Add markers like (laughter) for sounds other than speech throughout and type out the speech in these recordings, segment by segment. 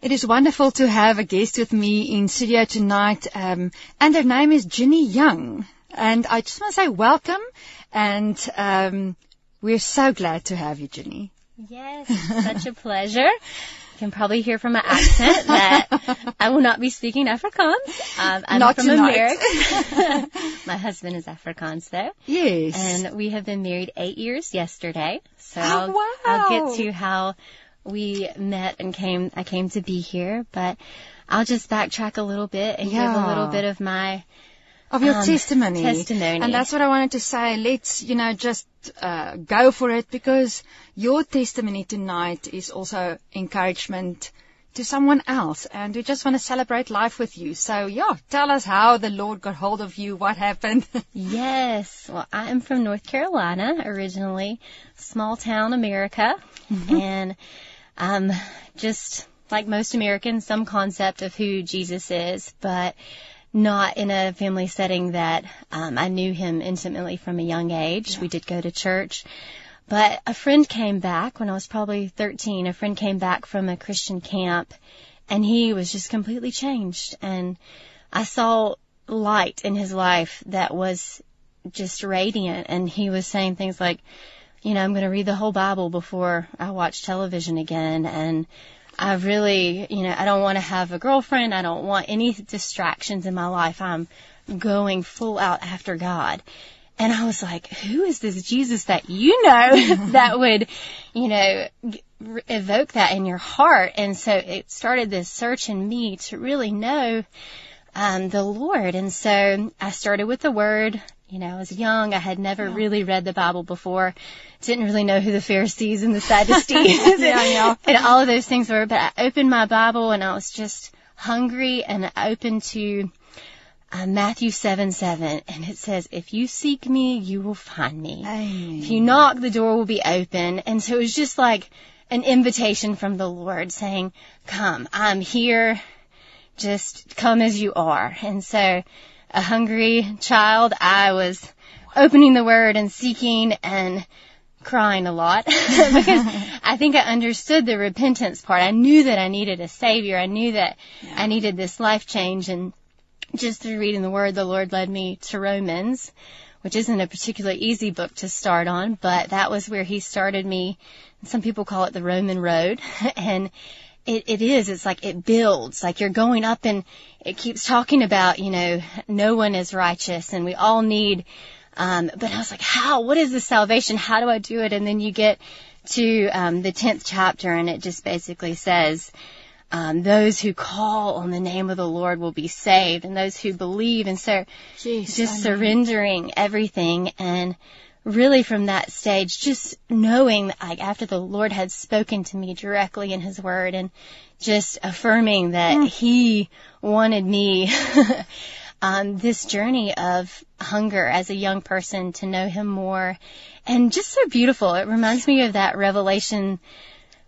It is wonderful to have a guest with me in studio tonight, um, and her name is Ginny Young. And I just want to say welcome, and um, we're so glad to have you, Ginny. Yes, such a pleasure. You can probably hear from my accent that I will not be speaking Afrikaans. Um, I'm Not from tonight. America. (laughs) my husband is Afrikaans though. Yes. And we have been married eight years yesterday. So Oh, I'll, wow. I'll get to how we met and came, I came to be here, but I'll just backtrack a little bit and give a little bit of my, of your um, testimony. testimony. And that's what I wanted to say. Let's, you know, just uh, go for it because your testimony tonight is also encouragement to someone else. And we just want to celebrate life with you. So, yeah, tell us how the Lord got hold of you, what happened. (laughs) Yes. Well, I am from North Carolina originally, small town America, and um, just like most Americans, some concept of who Jesus is, but not in a family setting that um, I knew him intimately from a young age. We did go to church. But a friend came back when I was probably 13. A friend came back from a Christian camp and he was just completely changed. And I saw light in his life that was just radiant. And he was saying things like, you know, I'm going to read the whole Bible before I watch television again. And I really, you know, I don't want to have a girlfriend. I don't want any distractions in my life. I'm going full out after God. And I was like, who is this Jesus that you know (laughs) that would, you know, evoke that in your heart? And so it started this search in me to really know um, the Lord. And so I started with the Word. You know, I was young. I had never really read the Bible before. Didn't really know who the Pharisees and the Sadducees (laughs) Yeah, yeah. and all of those things were. But I opened my Bible and I was just hungry and open to uh, Matthew 7 7. And it says, If you seek me, you will find me. Amen. If you knock, the door will be open. And so it was just like an invitation from the Lord saying, Come, I'm here. Just come as you are. And so, a hungry child, I was opening the word and seeking and crying a lot (laughs) because I think I understood the repentance part. I knew that I needed a savior. I knew that I needed this life change and just through reading the word, the Lord led me to Romans, which isn't a particularly easy book to start on, but that was where he started me. Some people call it the Roman road (laughs) and it, it is, it's like it builds, like you're going up and it keeps talking about, you know, no one is righteous and we all need, um, but I was like, how, what is the salvation? How do I do it? And then you get to, um, the 10th chapter and it just basically says, um, those who call on the name of the Lord will be saved and those who believe. And so Yes, just amen. surrendering everything and really from that stage, just knowing like after the Lord had spoken to me directly in his word and just affirming that mm. he wanted me on (laughs) um, this journey of hunger as a young person to know him more. And just so beautiful. It reminds me of that revelation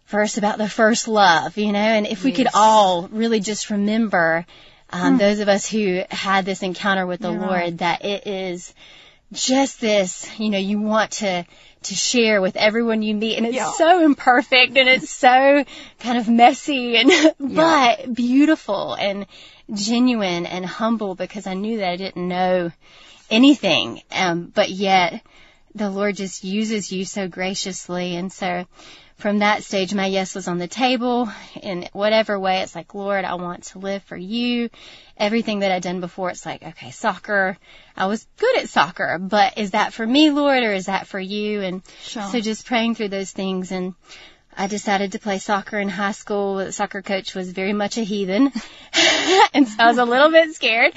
verse about the first love, you know, and if we could all really just remember, um, mm. those of us who had this encounter with the You're Lord, right. that it is just this, you know, you want to, to share with everyone you meet and it's Yeah. so imperfect and it's so kind of messy and, (laughs) but beautiful and genuine and humble because I knew that I didn't know anything. Um, but yet the Lord just uses you so graciously. And so from that stage, my yes was on the table in whatever way. It's like, Lord, I want to live for you. Everything that I'd done before, it's like, okay, soccer. I was good at soccer, but is that for me, Lord, or is that for you? And Sure. so just praying through those things and I decided to play soccer in high school. The soccer coach was very much a heathen. (laughs) and so I was a little bit scared.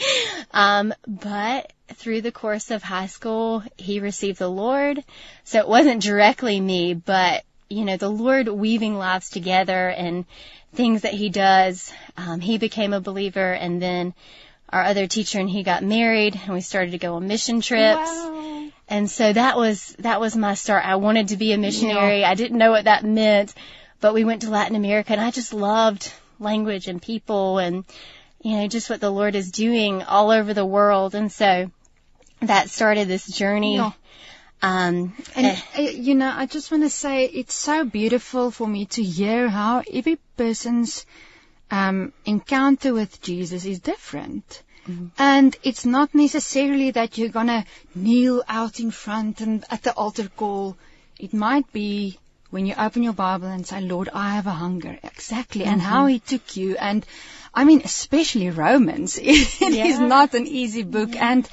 Um, but through the course of high school, he received the Lord. So it wasn't directly me, but you know, the Lord weaving lives together and things that he does. Um, he became a believer and then our other teacher and he got married and we started to go on mission trips. Wow. And so that was that was my start. I wanted to be a missionary. I didn't know what that meant, but we went to Latin America and I just loved language and people and you know just what the Lord is doing all over the world. And so that started this journey. Yeah. Um, And, eh, uh, you know, I just want to say it's so beautiful for me to hear how every person's um, encounter with Jesus is different. And it's not necessarily that you're gonna kneel out in front and at the altar call. It might be when you open your Bible and say, Lord, I have a hunger. Exactly. And how He took you. And I mean, especially Romans. (laughs) It is Yeah. not an easy book. And,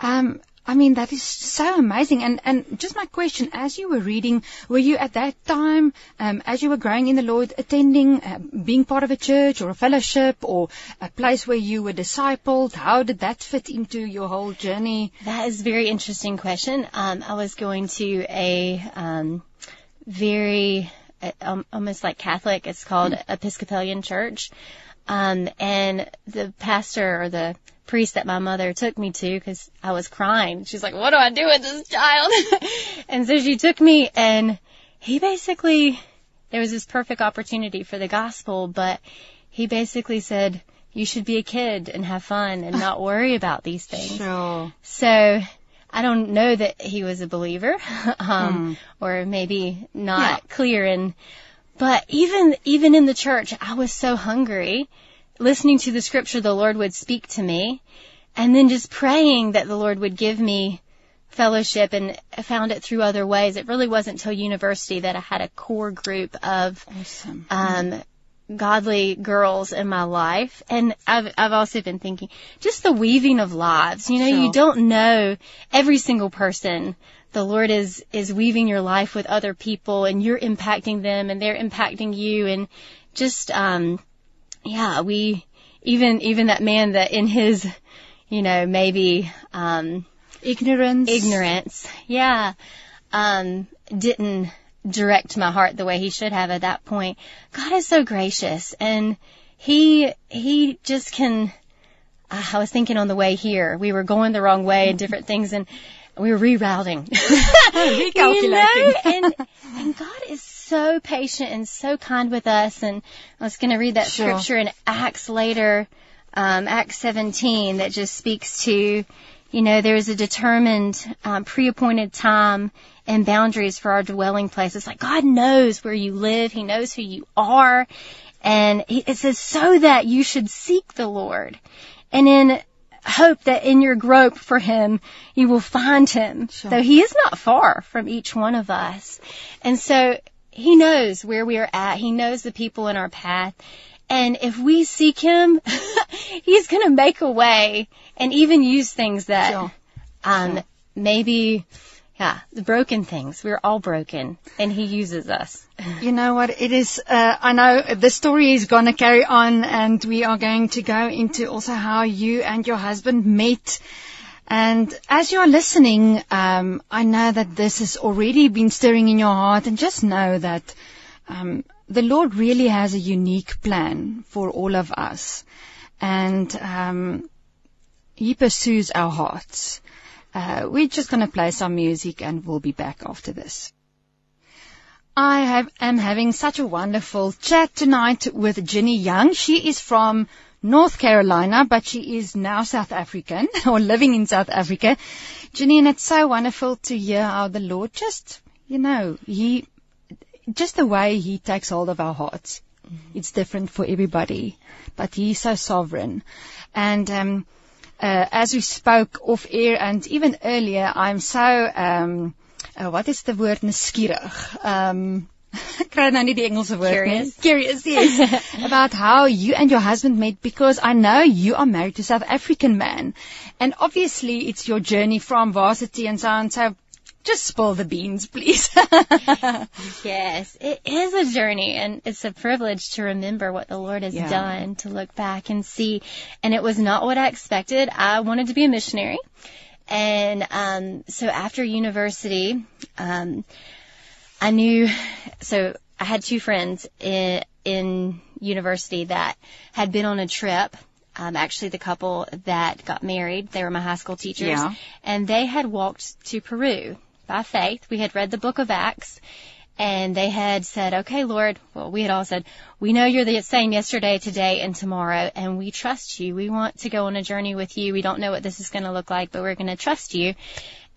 um, I mean, that is so amazing. And, and just my question, as you were reading, were you at that time, um, as you were growing in the Lord, attending, uh, being part of a church or a fellowship or a place where you were discipled? How did that fit into your whole journey? That is a very interesting question. Um, I was going to a um, very uh, um, almost like Catholic. It's called Episcopalian Church, um, and the pastor or the priest that my mother took me to because I was crying. She's like, "What do I do with this child?" (laughs) and so she took me, and he basically there was this perfect opportunity for the gospel, but he basically said. You should be a kid and have fun and not (laughs) worry about these things. Sure. So I don't know that he was a believer, (laughs) um, or maybe not clear. And but even even in the church, I was so hungry, listening to the scripture, the Lord would speak to me, and then just praying that the Lord would give me fellowship. And I found it through other ways. It really wasn't until university that I had a core group of Awesome. um, godly girls in my life. And I've, I've also been thinking just the weaving of lives. You know, Sure. you don't know every single person. The Lord is, is weaving your life with other people and you're impacting them and they're impacting you and just, um, yeah, we, even, even that man that in his, you know, maybe, um, Ignorance. ignorance, yeah, um, didn't direct my heart the way he should have at that point. God is so gracious and he, he just can, I was thinking on the way here, we were going the wrong way and different things and we were rerouting. (laughs) Recalculating. You know? and, and God is so patient and so kind with us. And I was going to read that Sure. scripture in Acts later, um, Acts 17, that just speaks to, you know, there's a determined, um, pre-appointed time and boundaries for our dwelling place. It's like God knows where you live. He knows who you are. And he- it says, so that you should seek the Lord. And in hope that in your grope for him, you will find him. Sure. Though he is not far from each one of us. And so he knows where we are at. He knows the people in our path. And if we seek him, (laughs) he's going to make a way and even use things that, Sure. um, Sure. maybe, yeah, the broken things. We're all broken and he uses us. (laughs) You know what? It is. Uh, I know the story is going to carry on, and we are going to go into also how you and your husband met. And as you are listening, um, I know that this has already been stirring in your heart, and just know that um, the Lord really has a unique plan for all of us, and um, He pursues our hearts. Uh, we're just going to play some music, and we'll be back after this. I have, am having such a wonderful chat tonight with Ginny Young. She is from North Carolina, but she is now South African (laughs) or living in South Africa. Ginny, and it's so wonderful to hear how the Lord just, you know, He, just the way He takes hold of our hearts. It's different for everybody, but He's so sovereign. And, um, as we spoke off air and even earlier, I'm so, um, uh, wat is the word nuuskierig? Um, (laughs) ek kry nou nie die Engelse woord Curious. nie. Curious, yes. (laughs) about how you and your husband met because I know you are married to a South African man. And obviously it's your journey from varsity and so on. So just spill the beans, please. (laughs) Yes, it is a journey and it's a privilege to remember what the Lord has Yeah. done, to look back and see. And it was not what I expected. I wanted to be a missionary. And um, so after university, um, I knew, so I had two friends in, in university that had been on a trip. Um, actually, the couple that got married, they were my high school teachers, Yeah. and they had walked to Peru by faith. We had read the book of Acts, and they had said, okay, Lord, well, we had all said, we know you're the same yesterday, today, and tomorrow, and we trust you. We want to go on a journey with you. We don't know what this is going to look like, but we're going to trust you.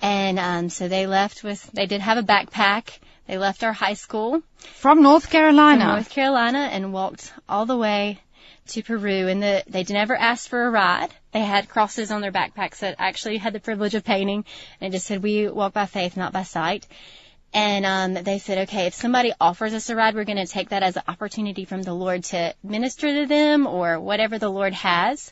And, um, so they left with, they did have a backpack. They left our high school from North from Carolina. North Carolina and walked all the way to Peru and the, they never asked for a ride. They had crosses on their backpacks that actually had the privilege of painting and it just said, we walk by faith, not by sight. And um, they said, okay, if somebody offers us a ride, we're going to take that as an opportunity from the Lord to minister to them or whatever the Lord has.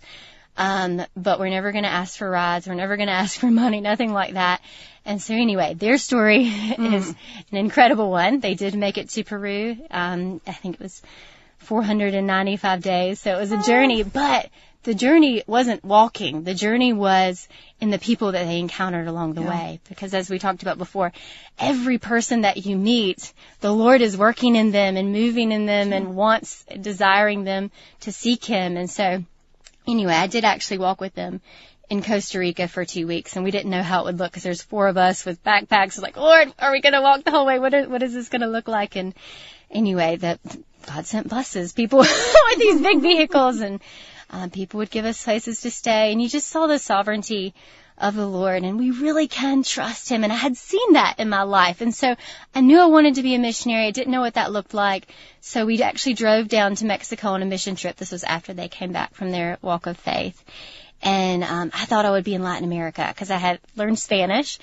Um, but we're never going to ask for rides. We're never going (laughs) to ask for money, nothing like that. And so anyway, their story (laughs) mm. is an incredible one. They did make it to Peru. Um, I think it was 495 days. So it was a journey, but the journey wasn't walking. The journey was in the people that they encountered along the yeah. way. Because as we talked about before, every person that you meet, the Lord is working in them and moving in them and wants, desiring them to seek Him. And so, anyway, I did actually walk with them in Costa Rica for two weeks and we didn't know how it would look because there's four of us with backpacks. Like, Lord, are we going to walk the whole way? What is, what is this going to look like? And anyway, that God sent buses, people (laughs) with these big vehicles and um, people would give us places to stay, and you just saw the sovereignty of the Lord, and we really can trust Him. And I had seen that in my life, and so I knew I wanted to be a missionary. I didn't know what that looked like, so we actually drove down to Mexico on a mission trip. This was after they came back from their walk of faith, and um, I thought I would be in Latin America because I had learned Spanish,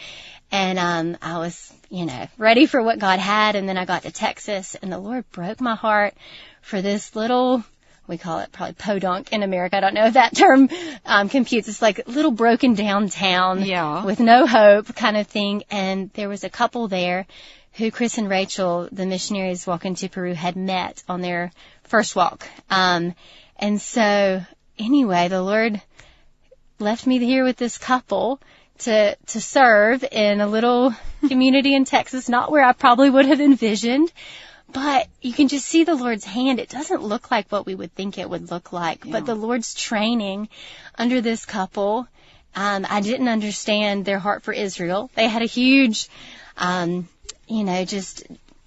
and um, I was, you know, ready for what God had. And then I got to Texas, and the Lord broke my heart for this little we call it probably podunk in America. I don't know if that term um, computes. It's like a little broken down town yeah. with no hope kind of thing. And there was a couple there who Chris and Rachel, the missionaries walking to Peru, had met on their first walk. Um, and so anyway, the Lord left me here with this couple to to serve in a little community in Texas, not where I probably would have envisioned, but you can just see the Lord's hand. It doesn't look like what we would think it would look like, yeah. but the Lord's training under this couple. Um, I didn't understand their heart for Israel. They had a huge, um, you know, just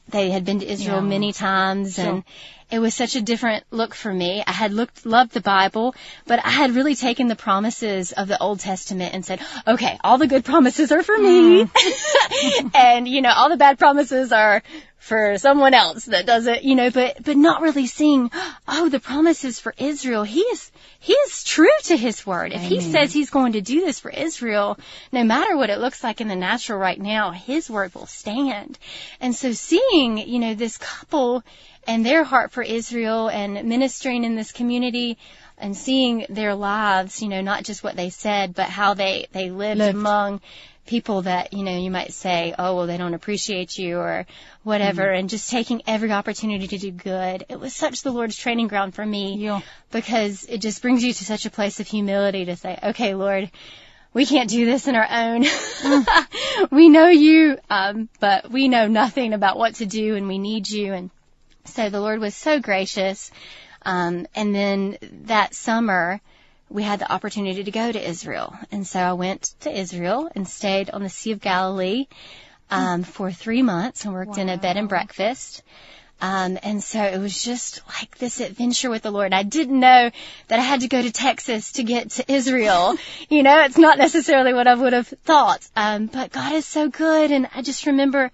they had been to Israel yeah. many times sure. and it was such a different look for me. I had looked, loved the Bible, but I had really taken the promises of the Old Testament and said, okay, all the good promises are for me. Mm. (laughs) and, you know, all the bad promises are for someone else that doesn't, you know, but, but not really seeing, oh, the promises for Israel. He is, he is true to his word. If Amen. he says he's going to do this for Israel, no matter what it looks like in the natural right now, his word will stand. And so seeing, you know, this couple and their heart for Israel and ministering in this community, and seeing their lives, you know, not just what they said, but how they, they lived, lived. among people that, you know, you might say, oh, well, they don't appreciate you or whatever, mm and just taking every opportunity to do good. It was such the Lord's training ground for me yeah. because it just brings you to such a place of humility to say, okay, Lord, we can't do this in our own. Mm. (laughs) we know you, um, but we know nothing about what to do and we need you. And so the Lord was so gracious. Um, and then that summer, we had the opportunity to go to Israel. And so I went to Israel and stayed on the Sea of Galilee um, for three months and worked wow. in a bed and breakfast. Um, and so it was just like this adventure with the Lord. I didn't know that I had to go to Texas to get to Israel. (laughs) you know, it's not necessarily what I would have thought. Um, but God is so good. And I just remember,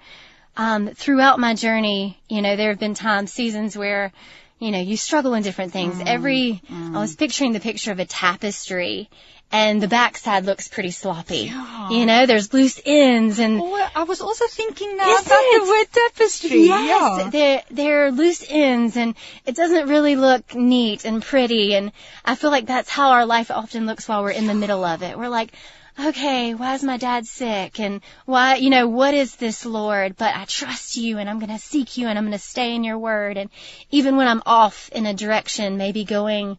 um, throughout my journey, you know, there have been times, seasons where you know, you struggle in different things. Mm, Every, mm. I was picturing the picture of a tapestry and the backside looks pretty sloppy. Yeah. You know, there's loose ends and. Oh, I was also thinking now about it? the word tapestry. Yes, yeah. they're, they're loose ends and it doesn't really look neat and pretty and I feel like that's how our life often looks while we're in the middle of it. We're like, okay, why is my dad sick? And why, you know, what is this, Lord? But I trust you and I'm going to seek you and I'm going to stay in your word. And even when I'm off in a direction, maybe going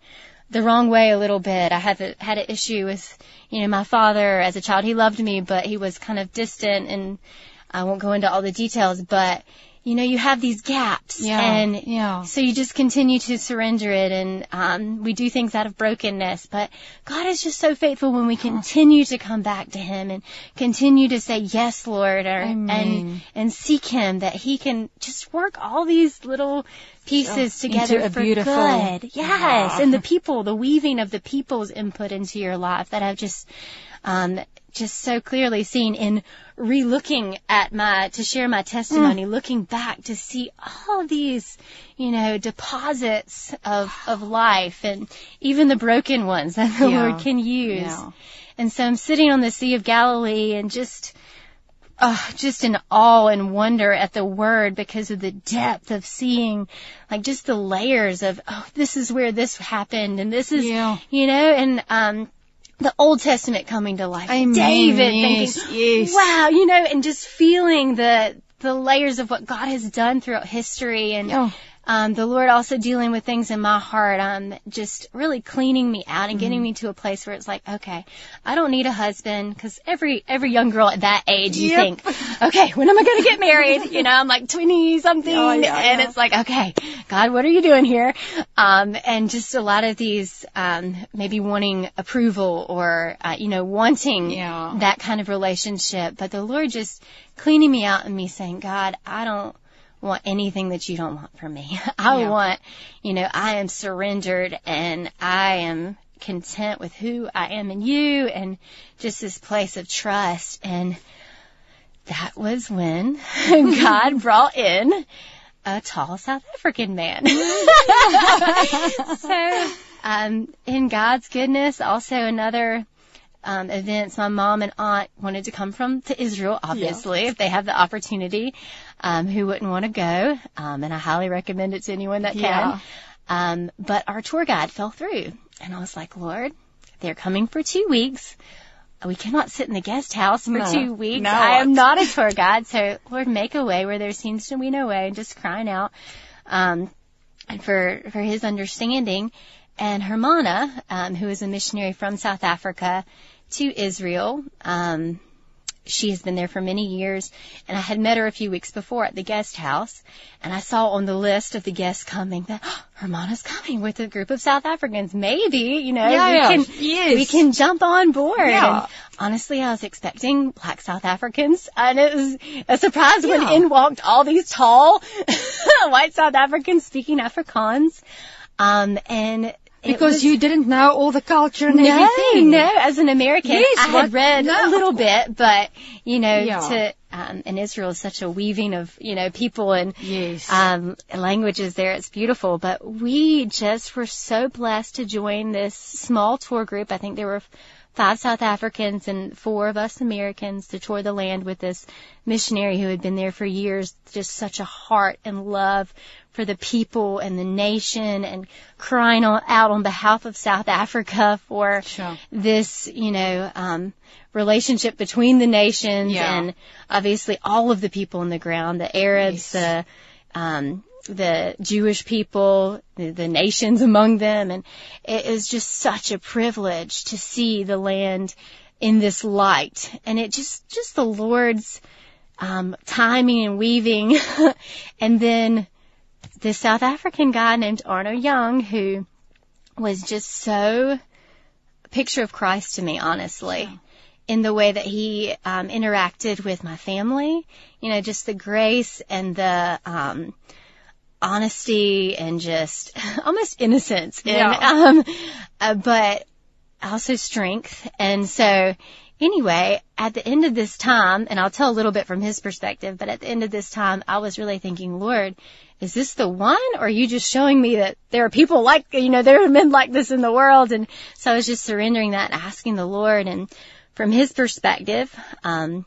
the wrong way a little bit, I have a, had an issue with, you know, my father as a child. He loved me, but he was kind of distant and I won't go into all the details, but you know, you have these gaps. Yeah. And yeah. so you just continue to surrender it and um, we do things out of brokenness. But God is just so faithful when we continue to come back to Him and continue to say, Yes, Lord, or, and and seek Him that He can just work all these little pieces oh, together for beautiful, good. Yes. Yeah. And the people, the weaving of the people's input into your life that have just um, just so clearly seen in re-looking at my, to share my testimony, mm. looking back to see all these, you know, deposits of, of life and even the broken ones that the yeah. Lord can use. Yeah. And so I'm sitting on the Sea of Galilee and just, oh, just in awe and wonder at the word because of the depth of seeing like just the layers of, oh, this is where this happened and this is, yeah. you know, and, um, the Old Testament coming to life. Amen. David yes, thinking, yes. wow, you know, and just feeling the, the layers of what God has done throughout history and, oh um, the Lord also dealing with things in my heart, um, just really cleaning me out and mm-hmm. getting me to a place where it's like, okay, I don't need a husband because every every young girl at that age, you yep. think, okay, when am I going to get married? You know, I'm like twenty something, oh, yeah, and yeah. it's like, okay, God, what are you doing here? Um, and just a lot of these, um, maybe wanting approval or uh, you know, wanting yeah. that kind of relationship, but the Lord just cleaning me out and me saying, God, I don't want anything that you don't want from me. (laughs) I yeah. want, you know, I am surrendered and I am content with who I am in you and just this place of trust. And that was when (laughs) God (laughs) brought in a tall South African man. so, um, in God's goodness, also another um, events. My mom and aunt wanted to come from to Israel, obviously, yeah. if they have the opportunity. Um, who wouldn't want to go? Um, and I highly recommend it to anyone that can. Yeah. Um, but our tour guide fell through, and I was like, Lord, they're coming for two weeks. We cannot sit in the guest house for no, two weeks. No. I am not a tour guide, so Lord, make a way where there seems to be no way. And just crying out, um, and for for His understanding. And Hermana, um, who is a missionary from South Africa to Israel, um, she has been there for many years, and I had met her a few weeks before at the guest house, and I saw on the list of the guests coming that oh, (gasps) Hermana's coming with a group of South Africans. Maybe, you know, yeah, we can yes. we can jump on board. Yeah. And honestly, I was expecting black South Africans, and it was a surprise yeah. when in walked all these tall (laughs) white South Africans speaking Afrikaans. Um, and because was, you didn't know all the culture and no, everything. No, as an American, yes, I had read no. a little bit, but you know, yeah. to um, and Israel is such a weaving of you know people and yes. um, languages there. It's beautiful, but we just were so blessed to join this small tour group. I think there were five South Africans and four of us Americans to tour the land with this missionary who had been there for years. Just such a heart and love for the people and the nation and crying out on behalf of South Africa for sure. this, you know, um, relationship between the nations yeah. and obviously all of the people on the ground, the Arabs, yes. the, um, the Jewish people, the, the nations among them, and it is just such a privilege to see the land in this light. And it just, just the Lord's um, timing and weaving, (laughs) and then this South African guy named Arno Young who was just so a picture of Christ to me, honestly. Yeah in the way that he um, interacted with my family. You know, just the grace and the um, honesty and just (laughs) almost innocence. And, yeah. um, uh, but also strength. And so anyway, at the end of this time, and I'll tell a little bit from his perspective, but at the end of this time, I was really thinking, Lord, is this the one? Or are you just showing me that there are people like, you know, there are men like this in the world? And so I was just surrendering that and asking the Lord. And from his perspective, um,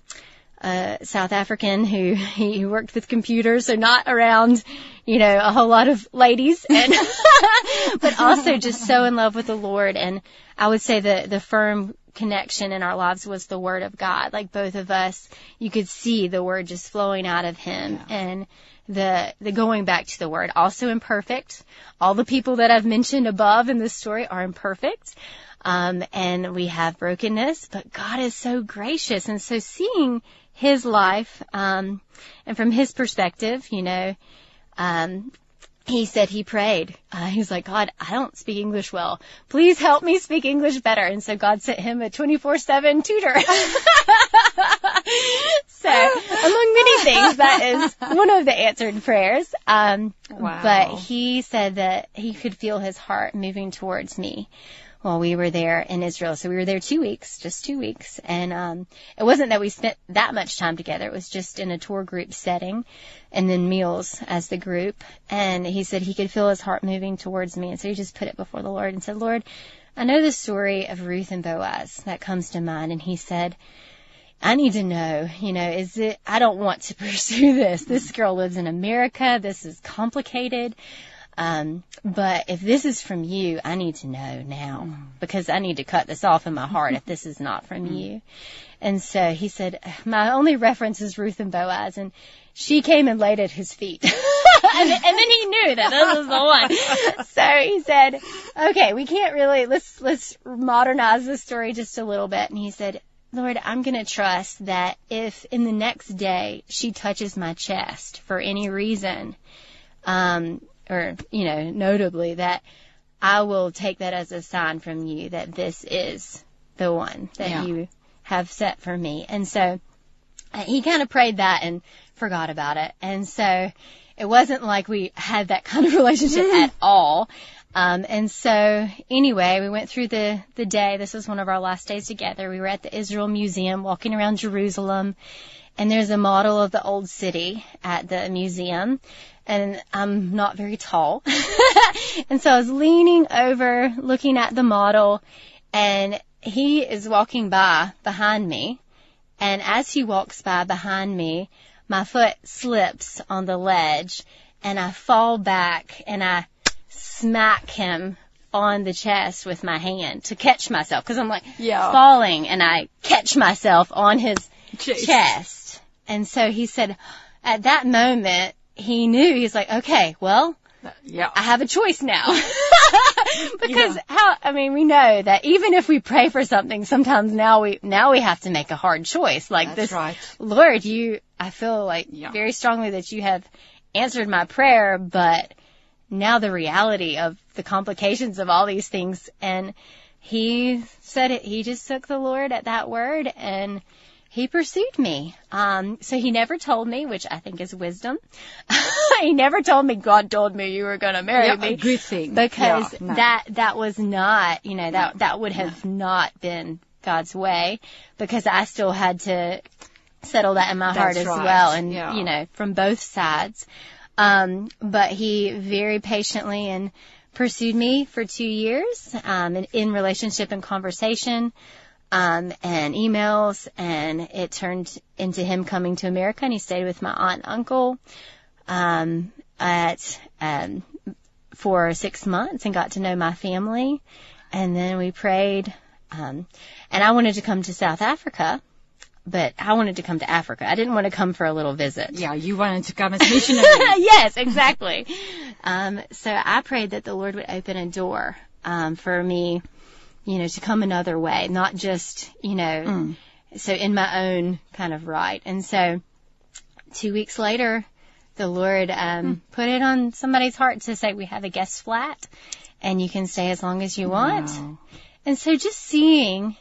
a South African who he worked with computers, so not around, you know, a whole lot of ladies, (laughs) and (laughs) but also just so in love with the Lord. And I would say the the firm connection in our lives was the Word of God. Like both of us, you could see the Word just flowing out of Him, yeah. and the the going back to the Word. Also imperfect. All the people that I've mentioned above in this story are imperfect. Um, and we have brokenness, but God is so gracious. And so seeing his life, um, and from his perspective, you know, um, he said he prayed. Uh, he was like, God, I don't speak English well. Please help me speak English better. And so God sent him a 24-7 tutor. (laughs) so among many things, that is one of the answered prayers. Um, wow. but he said that he could feel his heart moving towards me while we were there in Israel. So we were there two weeks, just two weeks. And, um, it wasn't that we spent that much time together. It was just in a tour group setting and then meals as the group. And he said he could feel his heart moving towards me. And so he just put it before the Lord and said, Lord, I know the story of Ruth and Boaz that comes to mind. And he said, I need to know, you know, is it, I don't want to (laughs) pursue this. This girl lives in America. This is complicated. Um, but if this is from you, I need to know now because I need to cut this off in my heart if this is not from you. And so he said, my only reference is Ruth and Boaz and she came and laid at his feet. (laughs) and, and, then he knew that this was the one. (laughs) So he said, okay, we can't really, let's, let's modernize the story just a little bit. And he said, Lord, I'm going to trust that if in the next day she touches my chest for any reason, um, or, you know, notably that I will take that as a sign from you that this is the one that Yeah. you have set for me. And so uh, he kind of prayed that and forgot about it. And so it wasn't like we had that kind of (laughs) relationship at all. Um, and so anyway, we went through the, the day. This was one of our last days together. We were at the Israel Museum walking around Jerusalem and there's a model of the old city at the museum and I'm not very tall. (laughs) and so I was leaning over looking at the model and he is walking by behind me. And as he walks by behind me, my foot slips on the ledge and I fall back and I smack him on the chest with my hand to catch myself because I'm like Yeah. falling and I catch myself on his Jeez. chest. And so he said, at that moment, he knew, he's like, okay, well, Yeah. I have a choice now. (laughs) (laughs) because Yeah. how, I mean, we know that even if we pray for something, sometimes now we, now we have to make a hard choice. Like That's this, right. Lord, you, I feel like Yeah. very strongly that you have answered my prayer, but now the reality of the complications of all these things. And he said it, he just took the Lord at that word and he pursued me. Um, so he never told me, which I think is wisdom. (laughs) he never told me God told me you were going to marry Yeah, me a good thing. because Yeah, no. that that was not you know that that would have not been God's way because I still had to settle that in my heart as right. well and Yeah. you know from both sides um but he very patiently and pursued me for 2 years um in, in relationship and conversation um and emails and it turned into him coming to America and he stayed with my aunt and uncle um at um for six months and got to know my family. And then we prayed. Um, and I wanted to come to South Africa, but I wanted to come to Africa. I didn't want to come for a little visit. Yeah, you wanted to come as (laughs) missionary. yes, exactly. Um, so I prayed that the Lord would open a door um, for me, you know, to come another way, not just, you know, Mm. so in my own kind of right. And so two weeks later, the Lord um, put it on somebody's heart to say we have a guest flat and you can stay as long as you want. Wow. And so just seeing,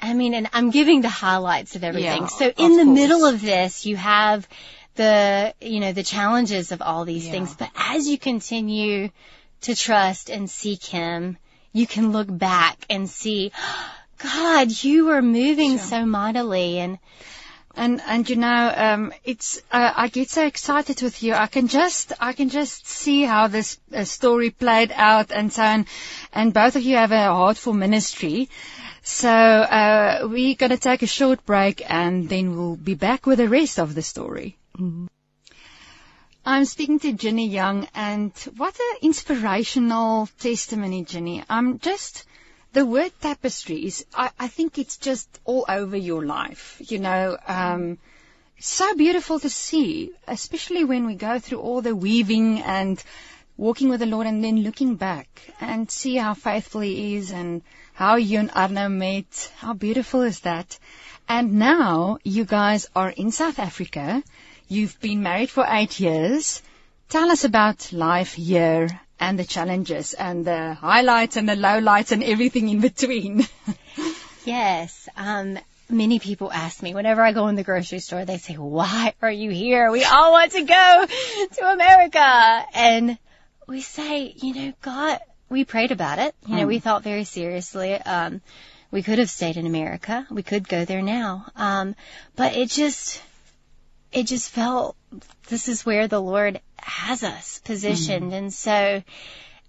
I mean, and I'm giving the highlights of everything. Yeah, so in the course. middle of this, you have the, you know, the challenges of all these Yeah. things. But as you continue to trust and seek Him, you can look back and see, (gasps) God, you were moving Sure. so mightily and And and you know, um, it's uh, I get so excited with you. I can just I can just see how this uh, story played out and so on. And both of you have a heart for ministry. So uh, we're gonna take a short break and then we'll be back with the rest of the story. I'm speaking to Ginny Young, and what an inspirational testimony, Ginny. I'm just the word tapestry is, I, I think it's just all over your life. You know, um, so beautiful to see, especially when we go through all the weaving and walking with the Lord and then looking back and see how faithful He is and how you and Arno met. How beautiful is that? And now you guys are in South Africa. You've been married for eight years. Tell us about life here and the challenges and the highlights and the lowlights and everything in between. (laughs) Yes. Um, many people ask me whenever I go in the grocery store, they say, why are you here? We all want to go to America. And we say, you know, God, we prayed about it. You know, we thought very seriously. Um, we could have stayed in America. We could go there now. Um, but it just, it just felt this is where the Lord has us positioned. And so,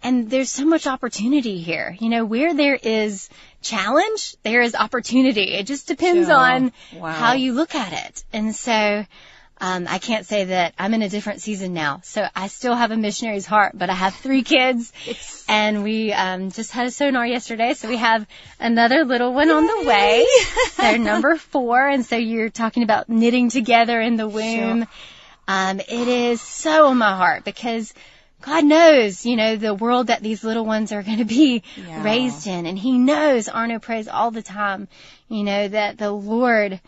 and there's so much opportunity here. You know, where there is challenge, there is opportunity. It just depends Sure. on Wow. how you look at it. And so, um, I can't say that I'm in a different season now. So I still have a missionary's heart, but I have three kids and we um, just had a sonar yesterday, so we have another little one on the way. (laughs) They're number four, and so you're talking about knitting together in the womb. Um, it is so on my heart because God knows, you know, the world that these little ones are going to be Yeah. raised in, and He knows. Arno prays all the time, you know, that the Lord.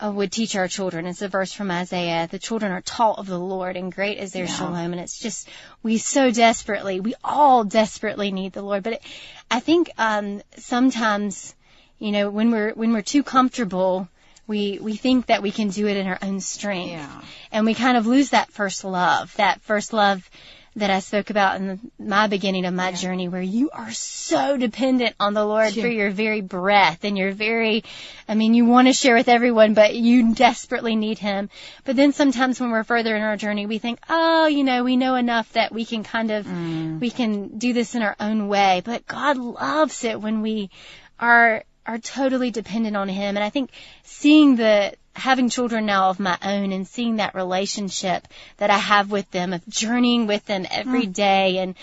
Uh, would teach our children. It's a verse from Isaiah. The children are taught of the Lord and great is their Yeah. shalom. And it's just, we so desperately, we all desperately need the Lord. But it, I think, um, sometimes, you know, when we're, when we're too comfortable, we, we think that we can do it in our own strength. yeah. And we kind of lose that first love, that first love that I spoke about in the, my beginning of my journey where you are so dependent on the Lord for your very breath and your very, I mean, you want to share with everyone, but you desperately need Him. But then sometimes when we're further in our journey, we think, oh, you know, we know enough that we can kind of, mm. we can do this in our own way. But God loves it when we are, are totally dependent on Him. And I think seeing the, having children now of my own and seeing that relationship that I have with them, of journeying with them every mm. day and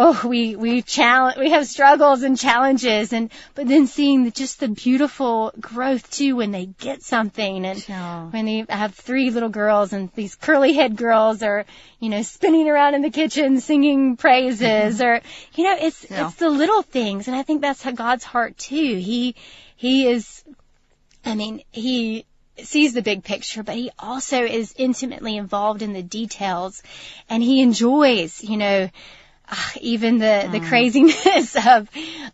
oh, we, we challenge, we have struggles and challenges and, but then seeing the, just the beautiful growth too when they get something and when they I have three little girls and these curly head girls are, you know, spinning around in the kitchen singing praises mm-hmm. or, you know, it's, it's the little things. And I think that's how God's heart too. He, he is, I mean, he sees the big picture, but he also is intimately involved in the details and he enjoys, you know, ah, even the, the craziness (laughs) of,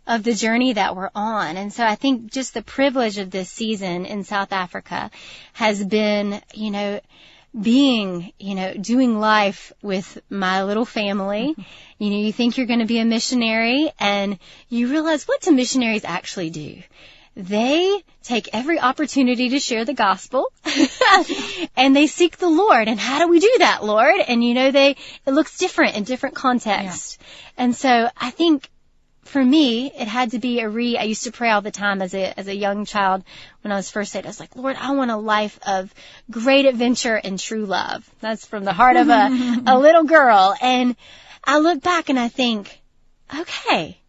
of the journey that we're on. And so I think just the privilege of this season in South Africa has been, you know, being, you know, doing life with my little family. You know, you think you're going to be a missionary and you realize what do missionaries actually do? They take every opportunity to share the gospel (laughs) and they seek the Lord. And how do we do that, Lord? And you know, they, it looks different in different contexts. And so I think for me, it had to be a re, I used to pray all the time as a, as a young child when I was first saved. I was like, Lord, I want a life of great adventure and true love. That's from the heart of a, (laughs) a little girl. And I look back and I think, okay,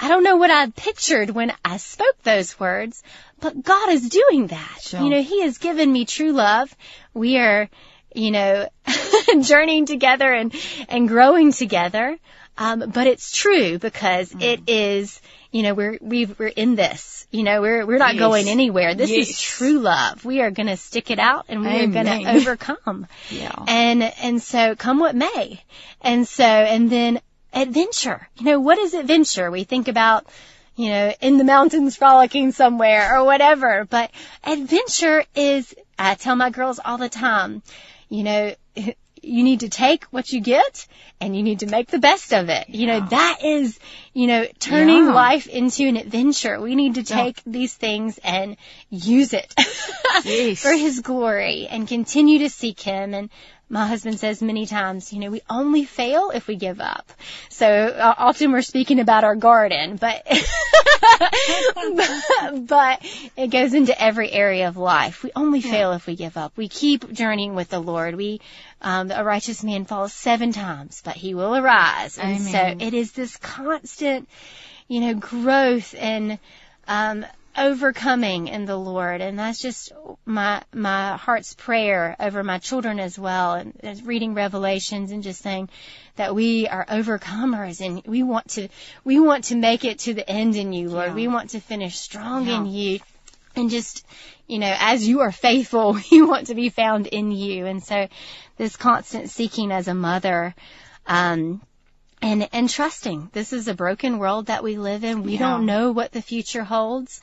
I don't know what I pictured when I spoke those words, but God is doing that. Sure. You know, He has given me true love. We are, you know, (laughs) journeying together and, and growing together. Um, but it's true because Mm. it is, you know, we're, we've, we're in this, you know, we're, we're not Yes. going anywhere. This is true love. We are going to stick it out and we are going to overcome. Yeah. And, and so come what may. And so, and then adventure. You know, what is adventure? We think about, you know, in the mountains frolicking somewhere or whatever, but adventure is, I tell my girls all the time, you know, (laughs) you need to take what you get and you need to make the best of it. You know, Yeah. that is, you know, turning Yeah. life into an adventure. We need to Yeah. take these things and use it (laughs) for his glory and continue to seek him. And my husband says many times, you know, we only fail if we give up. So uh, often we're speaking about our garden, but, (laughs) but it goes into every area of life. We only fail if we give up. We keep journeying with the Lord. We, um, a righteous man falls seven times, but he will arise. And Amen. so it is this constant, you know, growth and, um, overcoming in the Lord. And that's just my, my heart's prayer over my children as well. And, and reading Revelations and just saying that we are overcomers and we want to, we want to make it to the end in you, Lord. Yeah. We want to finish strong in you and just, you know, as you are faithful, (laughs) we want to be found in you. And so this constant seeking as a mother, um, and, and trusting. This is a broken world that we live in. We Yeah. don't know what the future holds,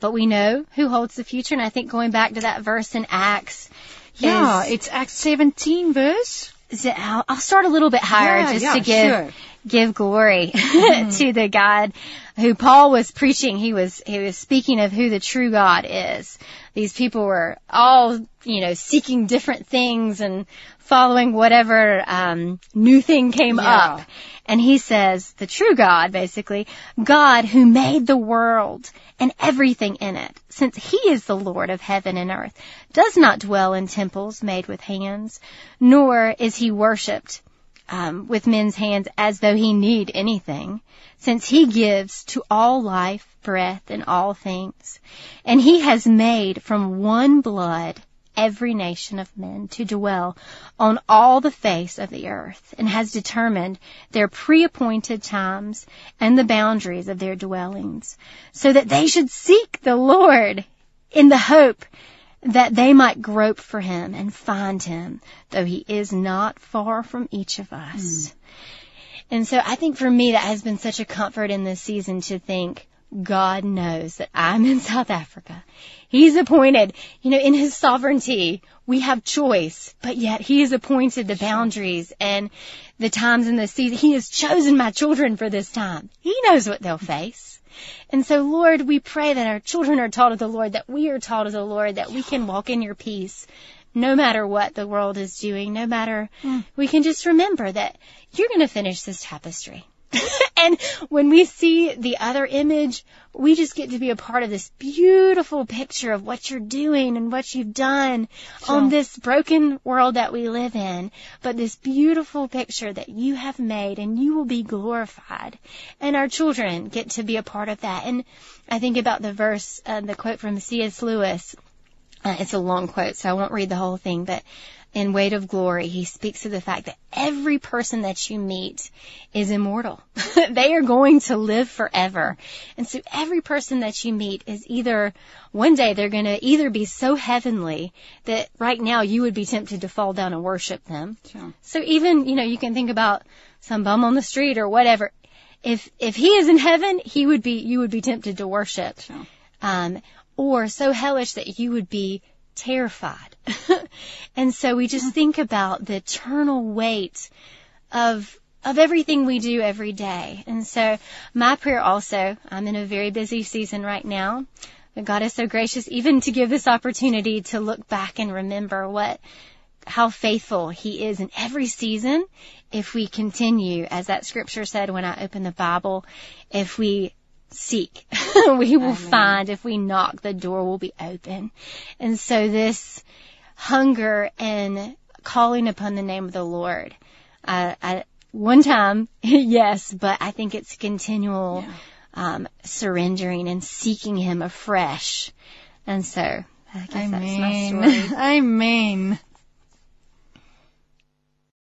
but we know who holds the future. And I think going back to that verse in Acts, Yeah, is- it's Acts 17 verse I'll, I'll start a little bit higher Yeah, just yeah, to give sure. Give glory (laughs) to the God who Paul was preaching. He was he was speaking of who the true God is. These people were all you know seeking different things and following whatever um, new thing came Yeah. up. And he says the true God, basically, God who made the world and everything in it, since he is the Lord of heaven and earth, does not dwell in temples made with hands, nor is he worshipped um, with men's hands as though he need anything, since he gives to all life, breath, and all things. And he has made from one blood every nation of men to dwell on all the face of the earth, and has determined their pre-appointed times and the boundaries of their dwellings, so that they should seek the Lord in the hope that they might grope for him and find him, though he is not far from each of us. Hmm. And so I think for me that has been such a comfort in this season to think God knows that I'm in South Africa. He's appointed, you know, in his sovereignty, we have choice, but yet he has appointed the boundaries and the times and the season. He has chosen my children for this time. He knows what they'll face. And so, Lord, we pray that our children are taught of the Lord, that we are taught of the Lord, that we can walk in your peace no matter what the world is doing, no matter, hmm. we can just remember that you're going to finish this tapestry. (laughs) and when we see the other image, we just get to be a part of this beautiful picture of what you're doing and what you've done on this broken world that we live in. But this beautiful picture that you have made and you will be glorified. And our children get to be a part of that. And I think about the verse, uh, the quote from C.S. Lewis. Uh, it's a long quote, so I won't read the whole thing, but in Weight of Glory, he speaks to the fact that every person that you meet is immortal. (laughs) they are going to live forever. And so every person that you meet is either, one day they're going to either be so heavenly that right now you would be tempted to fall down and worship them. Sure. So even, you know, you can think about some bum on the street or whatever. If, if he is in heaven, he would be, you would be tempted to worship. Sure. Um, or so hellish that you would be terrified. (laughs) and so we just think about the eternal weight of of everything we do every day. And so my prayer also, I'm in a very busy season right now. But God is so gracious even to give this opportunity to look back and remember what how faithful he is in every season if we continue as that scripture said when I opened the Bible, if we seek, (laughs) we will find. If we knock, the door will be open. And so this hunger and calling upon the name of the Lord, uh, I, one time, (laughs) yes, but I think it's continual um, surrendering and seeking Him afresh. And so, I guess that's my Amen. story. (laughs) Amen.